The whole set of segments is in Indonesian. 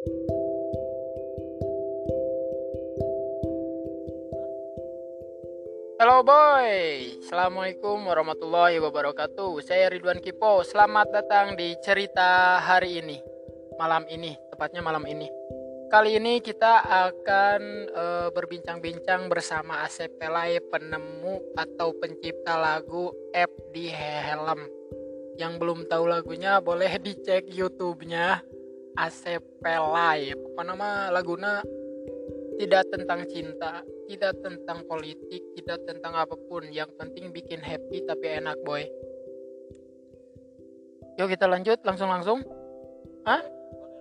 Halo boy, Assalamualaikum warahmatullahi wabarakatuh. Saya Ridwan Kipo, selamat datang di cerita hari ini. Malam ini, tepatnya malam ini. Kali ini kita akan eh, berbincang-bincang bersama Asep Pelai Penemu atau pencipta lagu App di Helm. Yang belum tahu lagunya boleh dicek YouTube-nya Asep Pelai Apa nama laguna tidak tentang cinta, tidak tentang politik, tidak tentang apa pun. Yang penting bikin happy tapi enak, boy. Yuk kita lanjut langsung-langsung. Hah?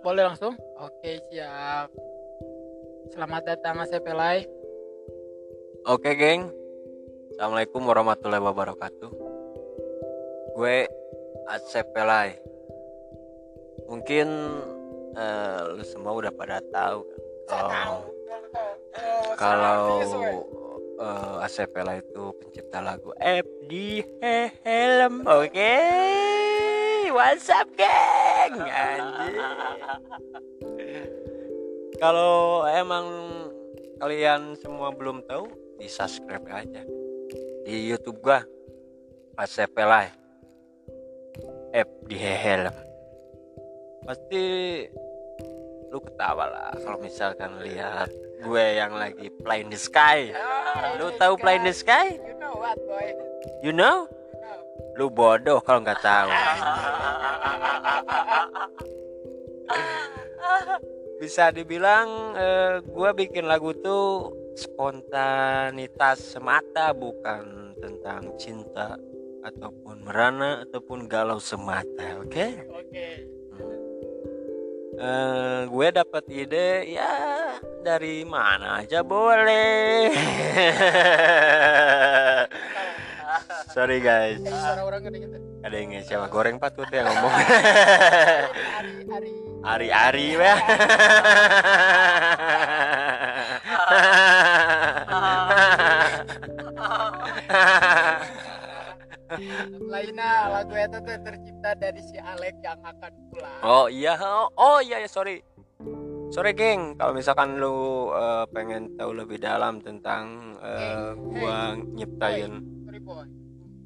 Boleh langsung? Oke, siap. Selamat datang Asep Pelai. Oke, geng. Assalamualaikum warahmatullahi wabarakatuh. Gue Asep Pelai. Mungkin eh, lu semua udah pada tahu kan. Oh, kalau eh, Asep Pelai itu pencipta lagu F di helm. Oke. What's up, geng? Kalau emang kalian semua belum tahu, di subscribe aja di YouTube gua Asep Pelai F di helm. Pasti lu ketawa lah kalau misalkan lihat gue yang lagi fly in the sky. Lu tahu fly in the sky? You know what, boy? You know? Lu bodoh kalau nggak tahu. Bisa dibilang eh, gue bikin lagu tuh spontanitas semata bukan tentang cinta ataupun merana ataupun galau semata, oke? Oke. Eh, gue dapat ide ya dari mana aja boleh. Sorry guys, ada yang siapa goreng patut ya ngomong. Hari-hari Ari-ari ya. lainnya lagu itu tuh tercipta dari si Alex yang akan pulang. oh iya, oh, oh iya ya sorry. Sorry geng, kalau misalkan lu eh, pengen tahu lebih dalam tentang eh, gua nyiptain Sorry boy.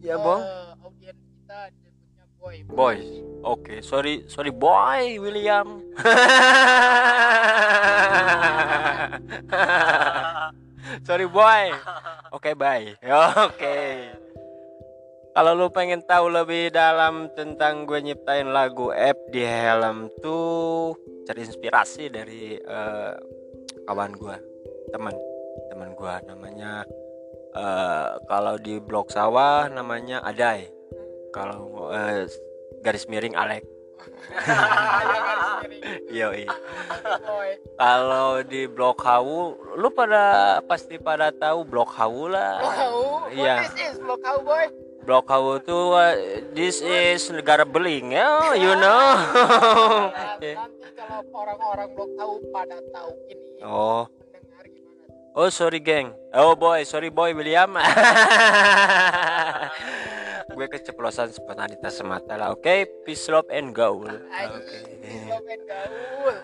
Ya, Bang. Eh, audiens kita disebutnya boy. Boy. Oke, sorry, sorry boy William. sorry boy. Oke, bye. Oke. Kalau lu pengen tahu lebih dalam tentang gue nyiptain lagu App di helm tuh cari inspirasi dari eh, kawan gue, teman, teman gue namanya eh, kalau di blog sawah namanya Adai. Kalau eh, garis miring Alek. Yoi. Kalau di blok Hawu, lu pada pasti pada tahu blok Hawu lah. Iya. what this is Blok Hau boy? Blok Hawu tuh uh, this is negara beling ya, you know. Nah, nanti kalau orang-orang Blok Hau pada tahu ini oh, oh sorry geng. Oh boy, sorry boy William. Gue keceplosan spontanitas semata lah. Oke, peace love and gaul. Oke. Anjing, lo main gaul.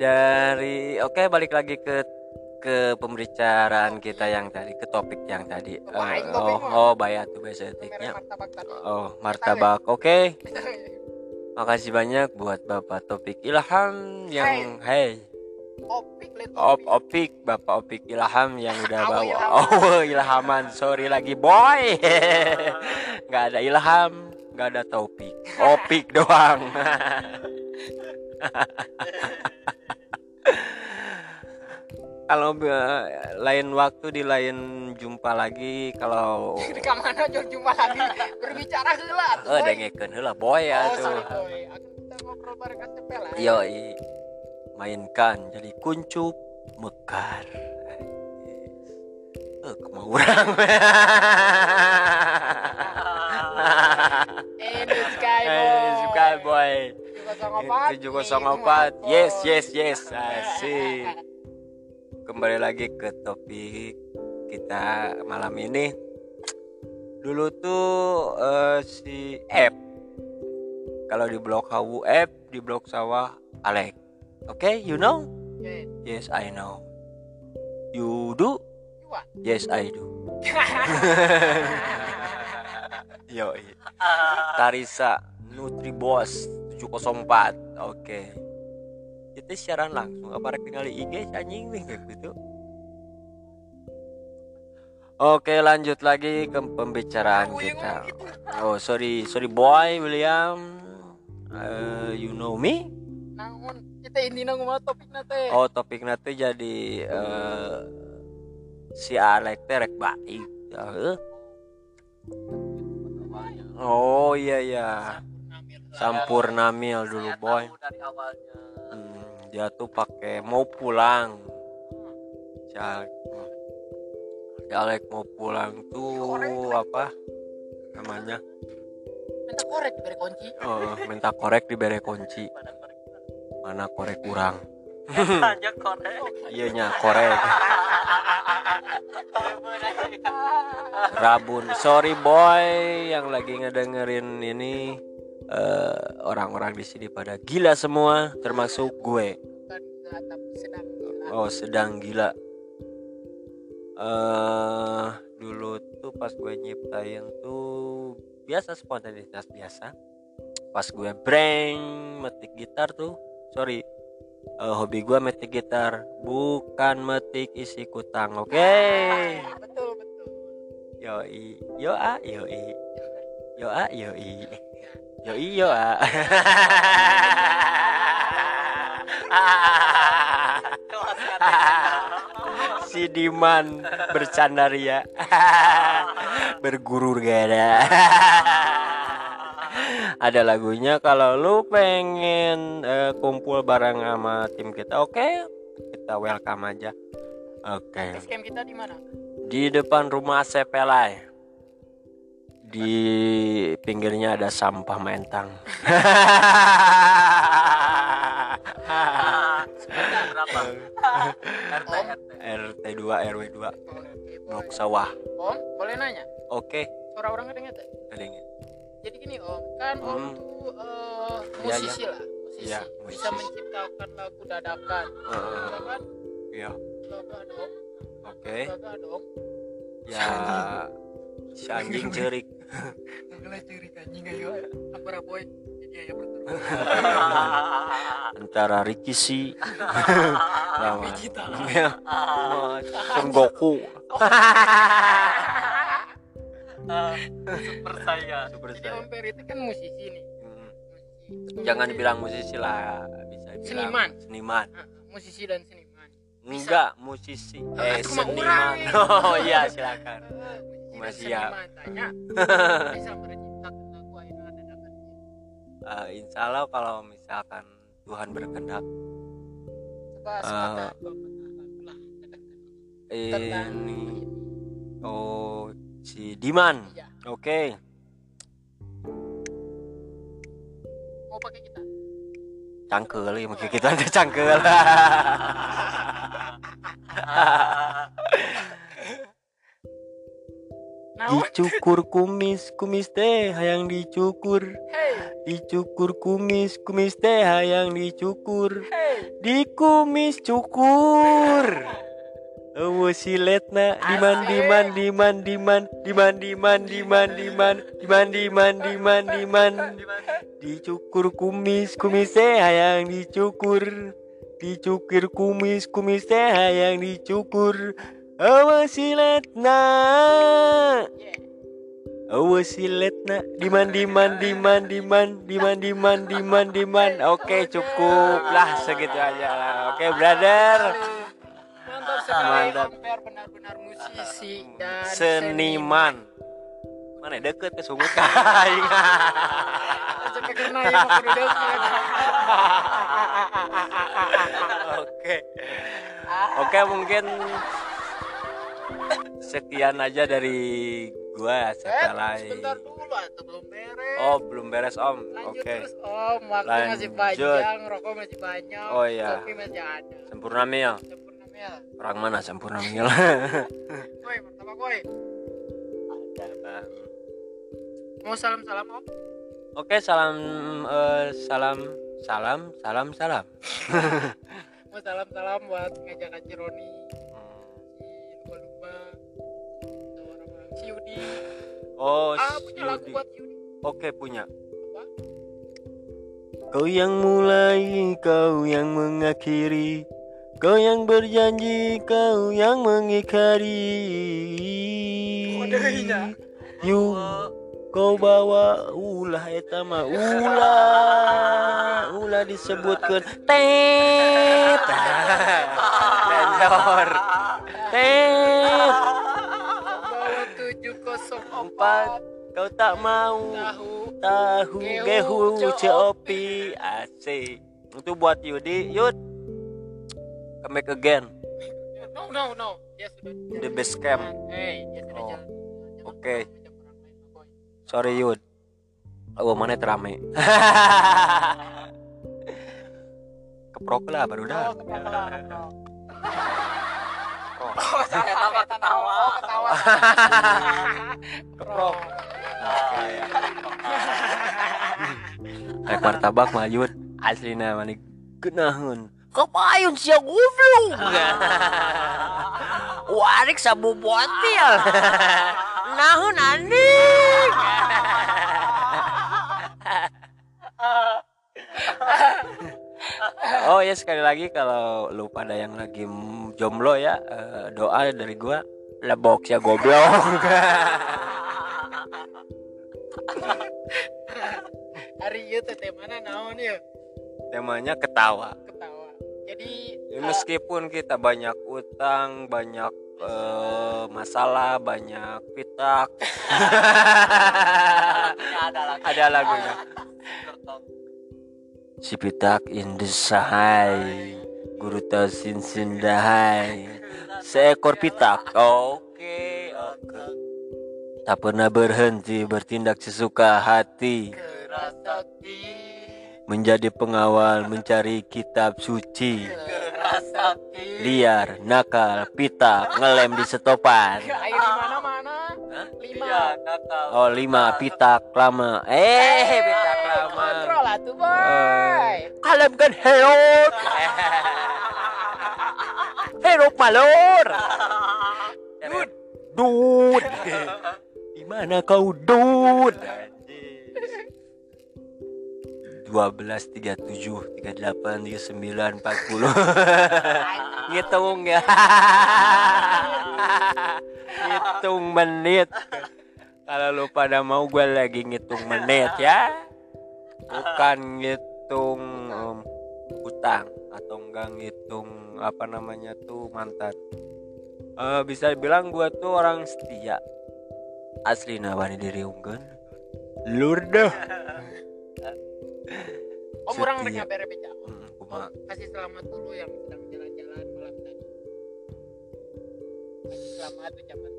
Dari oke balik lagi ke ke pembicaraan kita yang tadi ke topik yang tadi. Topik oh, oh bayat tuh etiknya. Oh, martabak. Oke. Makasih banyak buat Bapak Topik Ilham yang hey, Opik let Op opik. Opik, Bapak Opik Ilham yang udah bawa. Oh, Ilhaman. Sorry lagi, boy. nggak ada Ilham, nggak ada Topik. Opik doang. Kalau eh, lain waktu di lain jumpa lagi kalau Di mana jauh jumpa lagi berbicara heula tuh. oh dengekeun heula boy ya Oh, tuh. sorry boy. Akan kita ngobrol bareng Kasep lah. Yoi mainkan jadi kuncup mekar. Eh, kemau orang. Ini Sky boy. Eh, suka boy. Tujuh kosong empat. 704. Yes, yes, yes. Asik. Kembali lagi ke topik kita malam ini. Dulu tuh eh, si F kalau di blok Hawu F, di blok sawah Alek. Okay, you know? Yeah. Yes, I know. You do? You? Yes, I do. Yo, Tarisa Nutribos 704. Oke. Kita siaran langsung apa rek IG anjing nih gitu. Oke, lanjut lagi ke pembicaraan kita. gitu. Oh, sorry, sorry boy William. Eh, you know me? Kita ini nang topik nate. Oh, topik nanti jadi eh si Alek teh rek baik. Eh. Oh iya iya. Sampurnamil dulu boy. dari awalnya dia tuh pakai mau pulang. Si Alek, si Alek mau pulang tuh apa namanya? Minta korek diberi kunci. Oh, minta korek diberi kunci. Mana korek kurang? aja korek Iya nya korek. Rabun, sorry boy yang lagi ngedengerin ini eh, orang-orang di sini pada gila semua, termasuk gue. Oh sedang gila. Eh dulu tuh pas gue nyiptain tuh biasa spontanitas biasa. Pas gue breng metik gitar tuh, sorry. eh, hobi gue metik gitar, bukan metik isi kutang, oke? Betul betul. Yoi, yo a, yoi, yo a, yoi, yoi, yo a. si Diman bercandaria bergurur gak ada. Ada lagunya kalau lu pengen eh, kumpul bareng sama tim kita oke kita welcome aja. Oke. Kita di mana? di depan rumah Sepelai di pinggirnya ada sampah mentang berapa RT RT RT 2 RW 2 Oke, Blok sawah Om, boleh nanya? oke Suara orang kedenget ya? kedenget Jadi gini Om, kan Om Hmm. tuh Iya, musisi lah, musisi. Bisa musisi. menciptakan lagu dadakan. Heeh. Ya kan? iya Lagu dong, oke lagu dong. ya si anjing cerik Nggak ciri anjing ayo. Apa boy? Jadi ya antara Ricky si lah. ya Son Goku super saya Super Jadi Saiyan. Om Peri itu kan musisi nih. Hmm. Musisi. jangan dibilang musisi lah bisa bilang Seniman. seniman Ah, musisi dan seniman. enggak musisi Ah, eh seniman oh iya silakan tidak Masih matanya bisa bercinta dengan gua yang ada dalam uh, eh, Insya Allah kalau misalkan Tuhan berkehendak. Uh, ini oh si Diman. Iya. oke. Okay. mau pakai kita cangkel ya pakai kita ada cangkel. dicukur kumis kumis teh hayang dicukur Hey, dicukur kumis kumis teh hayang dicukur hey. di kumis cukur Oh siletna diman diman diman diman diman diman diman diman diman diman diman diman dicukur kumis kumis teh hayang dicukur dicukur kumis kumis teh hayang dicukur Oh, Awasiletna Awasiletna oh, Diman diman diman diman diman diman diman diman. Oke cukup lah segitu aja. Lah Oke brother. Mantap. Sekali benar-benar musisi dan seniman. Mana deket ke sungut kain ya, Oke. Oke mungkin Sekian aja dari gua Eh, Setelai sebentar dulu atau belum beres. Oh belum beres om Lanjut Oke terus Om, waktu masih Lanjut. panjang, rokok masih banyak, Oh, iya. kopi masih ada. Sempurna Mil Sempurna Mel. Orang mana Sempurna Mil Koi, pertama koi. Ada bang Mau salam-salam Om? Oke salam eh, salam salam salam salam mau salam salam buat ngajak Kak oh ah punya lagu buat Yudi. Oke punya. Apa? Kau yang mulai, kau yang mengakhiri. Kau yang berjanji, kau yang mengikari. Kodenya. Yuk, kau bawa ulah eta mah ulah. Ulah disebutkan. Tet Tet Empat Kau tak mau tahu. tahu Gehu, Copi. asik. Itu buat Yudi. Yud. Come back again no no no. Dia sudah the base camp. hey dia sudah Oh. Oke. Boy. sorry Yud. Oh mana terame keprok lah baru dah Ketawa, ketawa. Keprok. Oh, salah, salah, ketawa. Oh, ketawa. keprok Rek martabak asli nama nih genahun Kepayun sia goblok. Warik sabu botil. Nahun anjing. Oh ya sekali lagi kalau lu pada yang lagi jomblo ya eh, doa dari gua lebok ya goblok. Hari itu teh mana naon ya? Temanya ketawa. Ketawa. Jadi Ya, meskipun kita banyak utang, banyak eh, masalah, banyak pitak. Ada lagunya. Si pitak in the sahai, guru tasin sindahai. Seekor pitak. Oke, oke. Tak pernah berhenti bertindak sesuka hati. Menjadi pengawal mencari kitab suci. Liar, nakal, pitak, ngelem di setopan. Lima. nakal Oh lima pitak lama. Eh pitak tuh, boy. Kalem kan herot. herot malor. Dud. Dud. Di mana kau dud? dua belas tiga tujuh tiga delapan tiga sembilan empat puluh ngitung ya ngitung menit kalau lu pada mau gue lagi ngitung menit ya bukan ngitung um, utang atau enggak ngitung apa namanya tuh mantan Eh, bisa bilang gue tuh orang setia asli nawani diri unggun lurdah Om orang Setia. udah nyampe beca. Hmm, kasih selamat dulu yang sedang jalan-jalan malam tadi. Kasih selamat, ucapan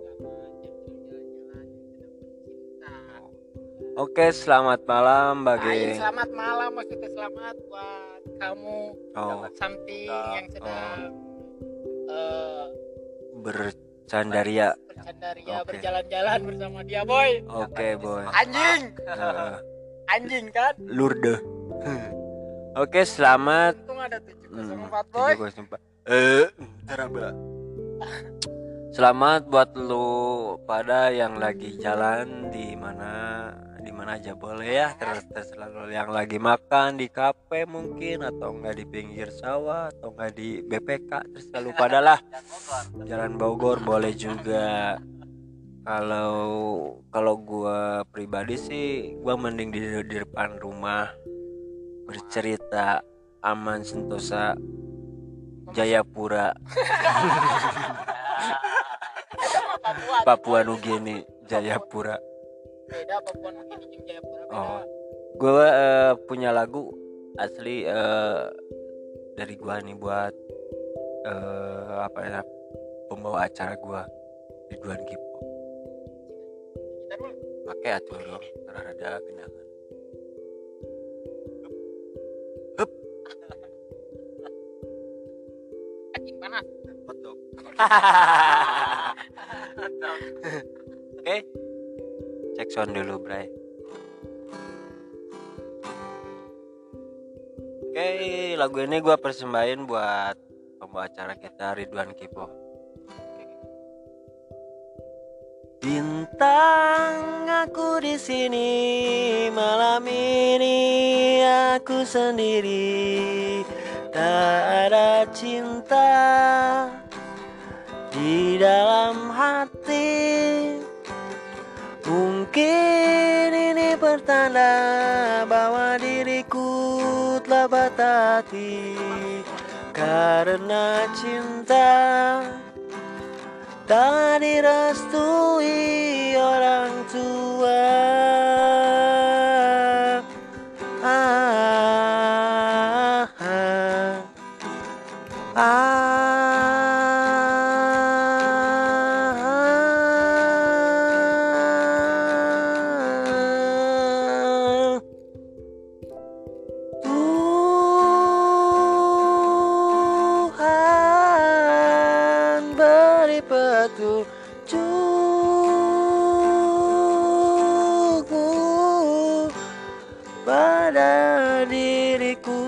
Oke, selamat malam bagi selamat malam maksudnya selamat buat kamu oh, something Oh. yang sedang eh bercandaria. bercandaria Oke. berjalan-jalan bersama dia boy Oke, boy. anjing Heeh. anjing kan Lurde. Oke, selamat. untung ada Hmm, 704 boy 704. Eh. Selamat buat lu pada yang lagi jalan di mana mana aja boleh ya terus terserah lu yang lagi makan di kafe mungkin atau enggak di pinggir sawah atau enggak di BPK terus lu pada lah Jalan Bogor boleh juga. Kalau kalau gua pribadi sih gua mending di, di depan rumah bercerita aman sentosa Jayapura Papua Papua Nugini Jayapura. Beda Papua Nugini jeung Jayapura beda Oh. Gua eh, punya lagu asli eh, dari gua nih buat eh, apa ya pembawa acara gua Ridwan Kipo. kita dulu Pakai atuh dong, karena ada genangan. anjing panas Betul. Sound dulu, Bray. Oke, lagu ini gua persembahin buat pembawa acara kita Ridwan Kipo. Bintang aku di sini malam ini aku sendiri tak ada cinta di dalam hati pertanda bahwa diriku telah patah hati karena cinta. Tak direstui orang tua diriku.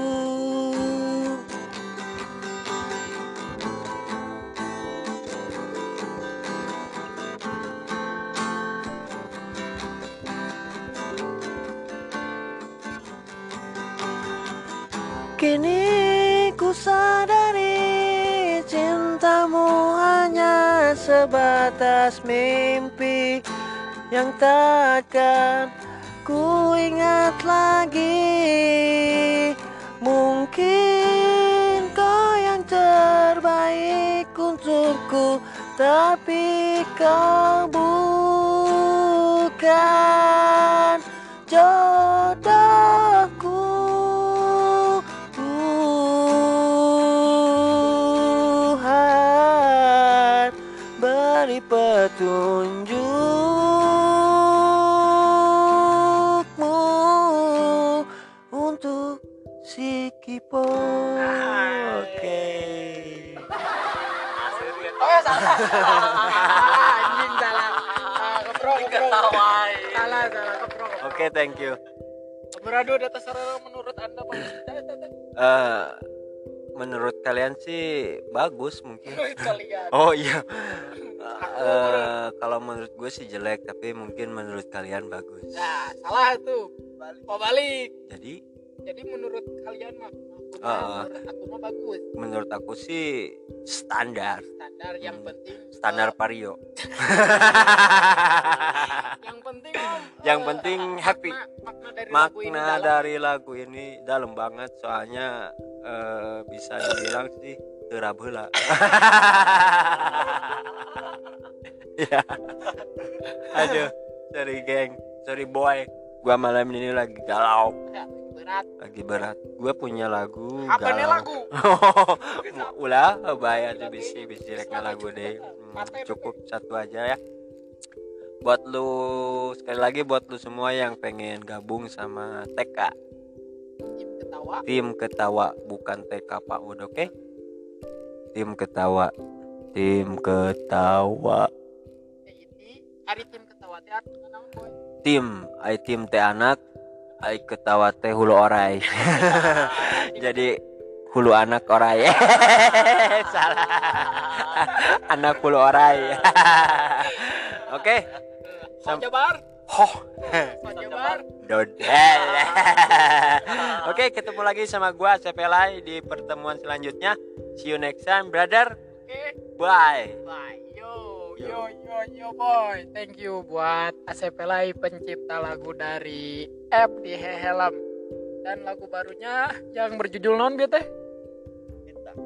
Kini ku sadari cintamu hanya sebatas mimpi yang takkan tapi kau bukan thank you. Beradu data sarana menurut anda Pak. Eh, menurut kalian sih bagus mungkin. Oh iya. Eh, kalau menurut gue sih jelek, tapi mungkin menurut kalian bagus. Nah, salah tuh. Kok balik? Jadi Jadi menurut kalian mah Ah. menurut aku mah bagus. menurut aku sih standar, Standar yang Hmm. penting standar eh, Vario. yang penting Om, Yang eh, penting makna- happy. Makna dari lagu ini Makna dalam. dari lagu ini dalam banget, soalnya eh, bisa dibilang sih terab heula. ya. Aduh, sorry geng, sorry boy. Gua malam ini lagi galau, Ya, berat. lagi berat. Gua punya lagu Apa nih lagu? Ulah, bayar tuh bisi bisi rek lagu deh. Hmm, cukup satu aja ya. Buat lu sekali lagi buat lu semua yang pengen gabung sama TK Tim ketawa. tim ketawa bukan TK Pak Ud oke tim ketawa tim ketawa Ini hari tim ketawa tim tim teh anak ai ketawa teh hulu orai. Jadi hulu anak orai. Salah. Anak hulu orai. Oke. Sam- Jabar. hoh. Jabar. dodel. Oke ketemu lagi sama gua Sepelai di pertemuan selanjutnya. See you next time brother. Oke. bye. Bye. Yo, yo, yo, boy. Thank you buat Asep Pelai pencipta lagu dari App di Helm dan lagu barunya yang berjudul non teh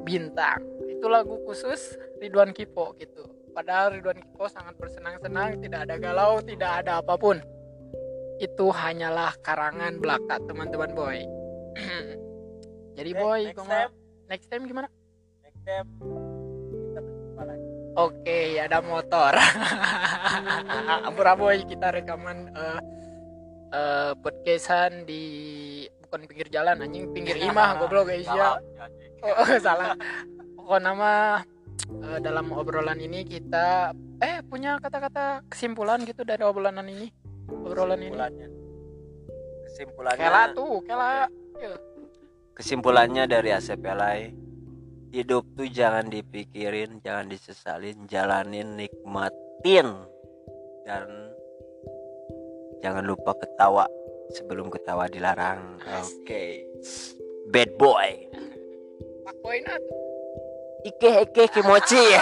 Bintang. Itu lagu khusus Ridwan Kipo gitu. Padahal Ridwan Kipo sangat bersenang-senang, tidak ada galau, tidak ada apa pun. Itu hanyalah karangan belaka teman-teman boy. Jadi boy, next gua time. next time gimana? next time Oke, ada motor. Ampura boy, kita rekaman eh eh, podcastan di bukan pinggir jalan anjing, pinggir imah goblok guys ya. Oh, salah. Pokok nama eh, dalam obrolan ini kita eh punya kata-kata kesimpulan gitu dari obrolan ini. Obrolan ini. kesimpulannya kesimpulannya Kela tuh, kela. Ya. kesimpulannya dari Asep hidup tuh jangan dipikirin jangan disesalin jalanin nikmatin dan jangan lupa ketawa sebelum ketawa dilarang oke bad boy Pak Boy tuh. ike ike kimochi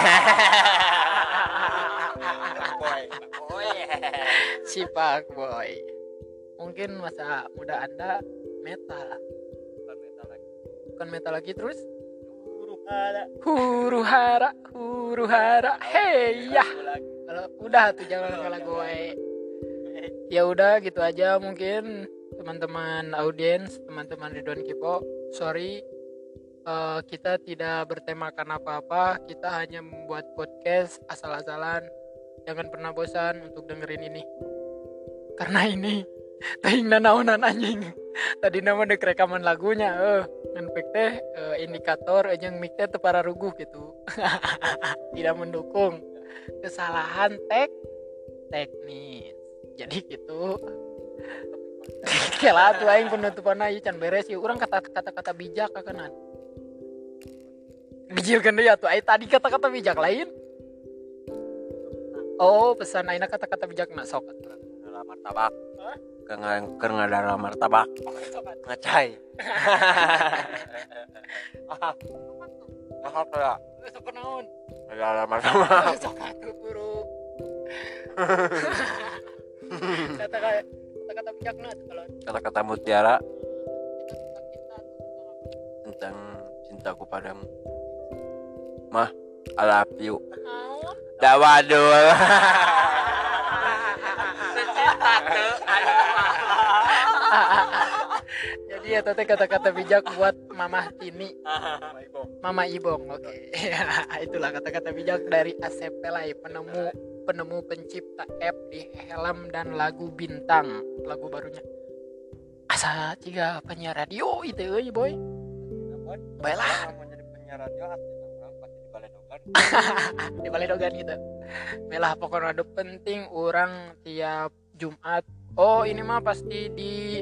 si Pak Boy. Mungkin masa muda Anda metal. Bukan metal lagi terus? Huru hara, huru hara, hey ya. Kalau udah tuh jangan kalah gue. Ya udah gitu aja mungkin teman-teman audiens, teman-teman Ridwan Kipo. Sorry eh, kita tidak bertemakan apa-apa, kita hanya membuat podcast asal-asalan. Jangan pernah bosan untuk dengerin ini. Karena ini Ting naonan anjing. Tadi nama dek rekaman lagunya eh ngan teh eh, indikator jeung mic teh teu pararuguh gitu. Tidak mendukung kesalahan tek teknis. Jadi gitu. Kela tuh aing penutupan ieu can beres ieu urang kata kata-kata bijak kakenan. Bijilkeun deui atuh ai tadi kata-kata bijak lain. Oh, pesan aina kata-kata bijak nak sok. dalam martabak Kengal dalam martabak. Ngacai. Mahal ya? Sok naon? dalam martabak. Sok atuh guru. Kata kata kalau? Kata-kata mutiara. Tentang cintaku padamu. Mah I love you Naon? dawadul Jadi ya tete kata-kata bijak buat Mama Tini, Mama Ibong. Oke. Itulah kata-kata bijak dari Asep Pelai, penemu penemu pencipta app di helm dan lagu bintang, lagu barunya. Asa tiga penyiar radio itu euy boy. Baiklah mau jadi penyiar radio di balai dogan di balai dogan gitu. Belah pokoknya ada penting orang tiap Jumat. Oh ini mah pasti di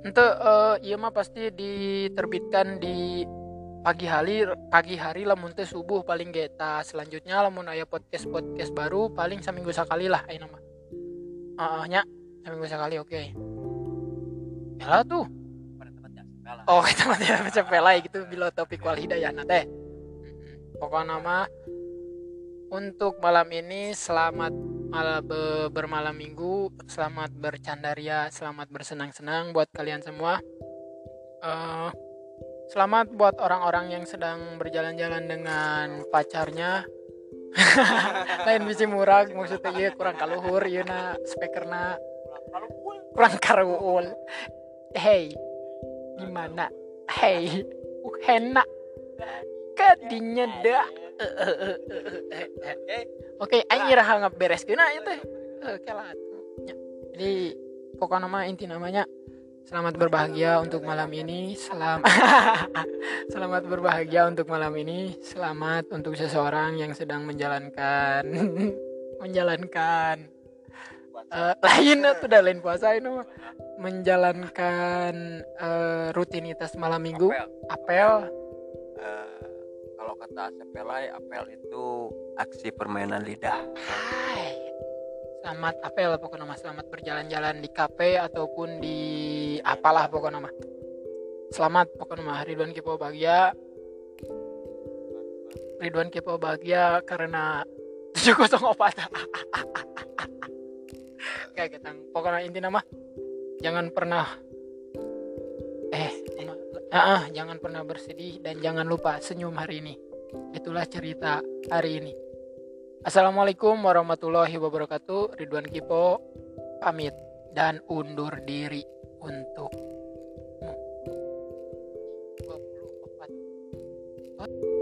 Ente eh, iya mah pasti diterbitkan di pagi hari pagi hari lamun teh subuh paling geta. Selanjutnya lamun aya podcast podcast baru paling seminggu sekali lah ayeuna mah. Heeh nya seminggu sekali oke. Ya tuh. Oh kita mah tidak pelai gitu bila topik wal hidayah teh. Mm-mm. pokoknya nama untuk malam ini selamat malam bermalam minggu selamat bercandaria selamat bersenang-senang buat kalian semua. Eh, selamat buat orang-orang yang sedang berjalan-jalan dengan pacarnya. Lain bisi murah maksudnya iya kurang kaluhur iya na speakerna kurang karuul hey gimana? Hey uhena kadinya dah oke aing iraha ngeberes kena itu oke lah. Ya. jadi pokok nama inti namanya selamat berbahagia untuk malam ini. Selamat selamat berbahagia untuk malam ini. Selamat untuk seseorang yang sedang menjalankan menjalankan eh, lain tuh udah lain puasa ini mah. Menjalankan eh, rutinitas malam minggu. Apel. Eh, kalau kata Asep Pelai apel itu aksi permainan lidah Hai. Selamat apel pokoknya nama selamat berjalan-jalan di kafe ataupun di apalah pokoknya nama. Selamat pokoknya nama Ridwan Kipo bahagia. Ridwan Kipo bahagia karena 704. Kayak kita pokoknya inti nama jangan pernah eh ah, ah, jangan pernah bersedih dan jangan lupa senyum hari ini. Itulah cerita hari ini. Assalamualaikum warahmatullahi wabarakatuh. Ridwan Kipo pamit dan undur diri untuk 24.